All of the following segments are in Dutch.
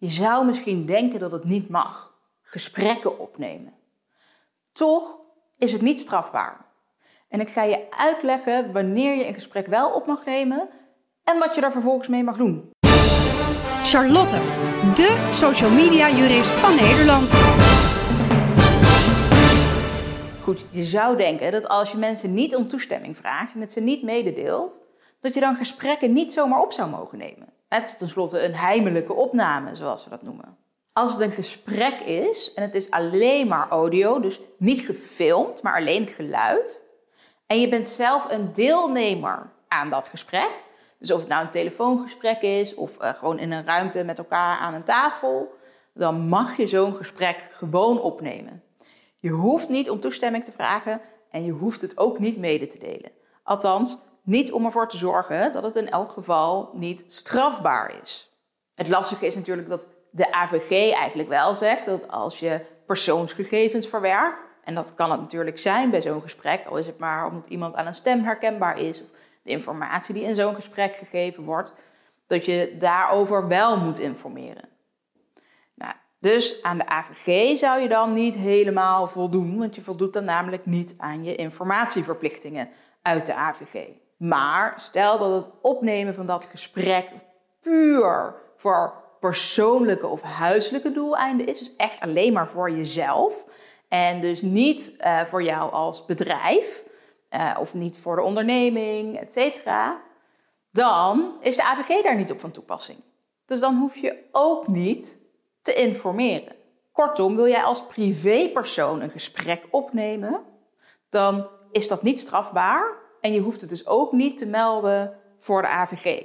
Je zou misschien denken dat het niet mag. Gesprekken opnemen. Toch is het niet strafbaar. En ik ga je uitleggen wanneer je een gesprek wel op mag nemen en wat je daar vervolgens mee mag doen. Charlotte, de social media jurist van Nederland. Goed, je zou denken dat als je mensen niet om toestemming vraagt en het ze niet mededeelt, dat je dan gesprekken niet zomaar op zou mogen nemen. Het is tenslotte een heimelijke opname, zoals we dat noemen. Als het een gesprek is en het is alleen maar audio, dus niet gefilmd, maar alleen geluid, en je bent zelf een deelnemer aan dat gesprek, dus of het nou een telefoongesprek is of uh, gewoon in een ruimte met elkaar aan een tafel, dan mag je zo'n gesprek gewoon opnemen. Je hoeft niet om toestemming te vragen en je hoeft het ook niet mede te delen. Althans, niet om ervoor te zorgen dat het in elk geval niet strafbaar is. Het lastige is natuurlijk dat de AVG eigenlijk wel zegt dat als je persoonsgegevens verwerkt, en dat kan het natuurlijk zijn bij zo'n gesprek, al is het maar omdat iemand aan een stem herkenbaar is, of de informatie die in zo'n gesprek gegeven wordt, dat je daarover wel moet informeren. Nou, dus aan de AVG zou je dan niet helemaal voldoen, want je voldoet dan namelijk niet aan je informatieverplichtingen uit de AVG. Maar stel dat het opnemen van dat gesprek puur voor persoonlijke of huiselijke doeleinden is, dus echt alleen maar voor jezelf en dus niet uh, voor jou als bedrijf uh, of niet voor de onderneming, et cetera, dan is de AVG daar niet op van toepassing. Dus dan hoef je ook niet te informeren. Kortom, wil jij als privépersoon een gesprek opnemen, dan is dat niet strafbaar en je hoeft het dus ook niet te melden voor de AVG.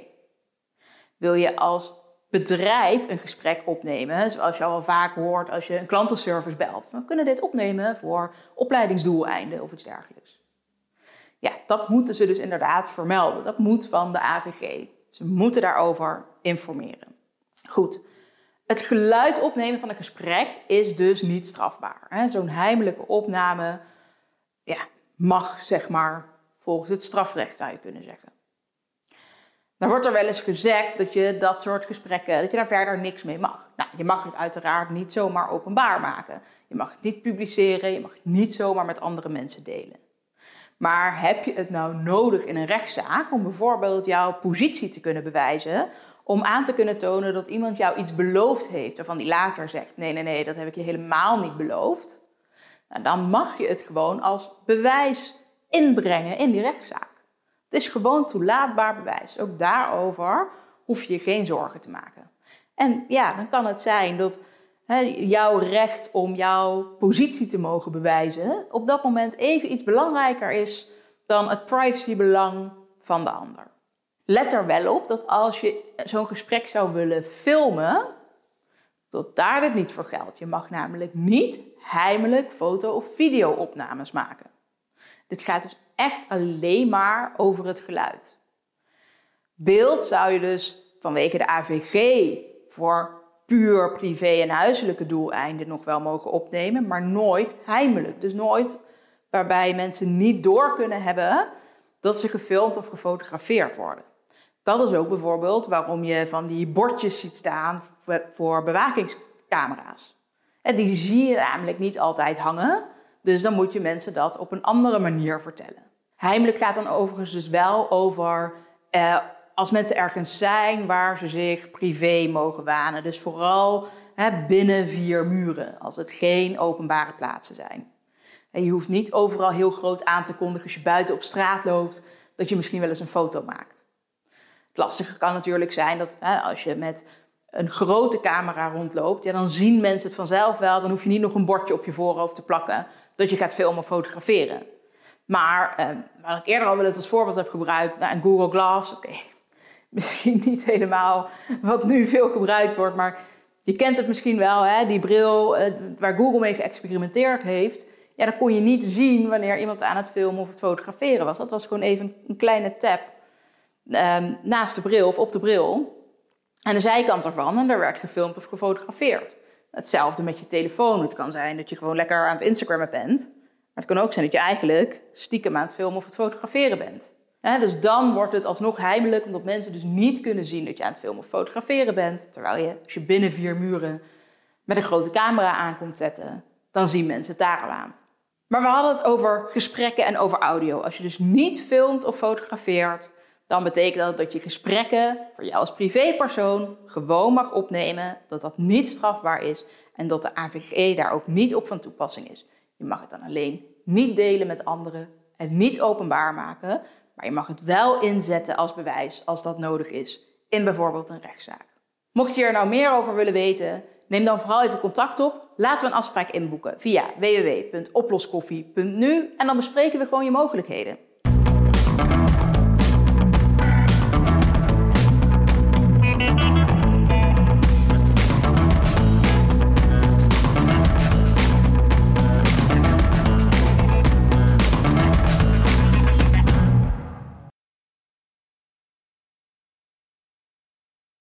Wil je als bedrijf een gesprek opnemen, zoals je al vaak hoort als je een klantenservice belt, we kunnen dit opnemen voor opleidingsdoeleinden of iets dergelijks. Ja, dat moeten ze dus inderdaad vermelden. Dat moet van de AVG. Ze moeten daarover informeren. Goed. Het geluid opnemen van een gesprek is dus niet strafbaar. Zo'n heimelijke opname ja, mag, zeg maar, volgens het strafrecht zou je kunnen zeggen. Dan wordt er wel eens gezegd dat je dat soort gesprekken, dat je daar verder niks mee mag. Nou, je mag het uiteraard niet zomaar openbaar maken. Je mag het niet publiceren, je mag het niet zomaar met andere mensen delen. Maar heb je het nou nodig in een rechtszaak om bijvoorbeeld jouw positie te kunnen bewijzen, om aan te kunnen tonen dat iemand jou iets beloofd heeft, waarvan die later zegt: nee, nee, nee, dat heb ik je helemaal niet beloofd. Nou, dan mag je het gewoon als bewijs inbrengen in die rechtszaak. Het is gewoon toelaatbaar bewijs. Ook daarover hoef je je geen zorgen te maken. En ja, dan kan het zijn dat jouw recht om jouw positie te mogen bewijzen op dat moment even iets belangrijker is dan het privacybelang van de ander. Let er wel op dat als je zo'n gesprek zou willen filmen, dat daar dit niet voor geldt. Je mag namelijk niet heimelijk foto- of video-opnames maken. Dit gaat dus echt alleen maar over het geluid. Beeld zou je dus vanwege de AVG voor puur privé en huiselijke doeleinden nog wel mogen opnemen, maar nooit heimelijk. Dus nooit waarbij mensen niet door kunnen hebben dat ze gefilmd of gefotografeerd worden. Dat is ook bijvoorbeeld waarom je van die bordjes ziet staan voor bewakingscamera's. En die zie je namelijk niet altijd hangen, dus dan moet je mensen dat op een andere manier vertellen. Heimelijk gaat dan overigens dus wel over eh, als mensen ergens zijn waar ze zich privé mogen wanen. Dus vooral hè, binnen vier muren, als het geen openbare plaatsen zijn. En je hoeft niet overal heel groot aan te kondigen als je buiten op straat loopt, dat je misschien wel eens een foto maakt. Het lastige kan natuurlijk zijn dat hè, als je met een grote camera rondloopt, ja, dan zien mensen het vanzelf wel. Dan hoef je niet nog een bordje op je voorhoofd te plakken dat je gaat filmen of fotograferen. Maar eh, wat ik eerder al wel eens als voorbeeld heb gebruikt, nou, een Google Glass, oké, misschien niet helemaal wat nu veel gebruikt wordt, maar je kent het misschien wel, hè? die bril eh, waar Google mee geëxperimenteerd heeft. Ja, dan kon je niet zien wanneer iemand aan het filmen of het fotograferen was. Dat was gewoon even een kleine tap ehm, naast de bril of op de bril. Aan de zijkant ervan en daar werd gefilmd of gefotografeerd. Hetzelfde met je telefoon. Het kan zijn dat je gewoon lekker aan het Instagrammen bent. Maar het kan ook zijn dat je eigenlijk stiekem aan het filmen of het fotograferen bent. dus dan wordt het alsnog heimelijk, omdat mensen dus niet kunnen zien dat je aan het filmen of fotograferen bent. Terwijl je, als je binnen vier muren met een grote camera aankomt zetten, dan zien mensen het daar al aan. Maar we hadden het over gesprekken en over audio. Als je dus niet filmt of fotografeert, dan betekent dat dat je gesprekken voor jou als privépersoon gewoon mag opnemen, dat dat niet strafbaar is en dat de AVG daar ook niet op van toepassing is. Je mag het dan alleen niet delen met anderen en niet openbaar maken, maar je mag het wel inzetten als bewijs als dat nodig is in bijvoorbeeld een rechtszaak. Mocht je er nou meer over willen weten, neem dan vooral even contact op. Laten we een afspraak inboeken via www.oploskoffie.nu en dan bespreken we gewoon je mogelijkheden.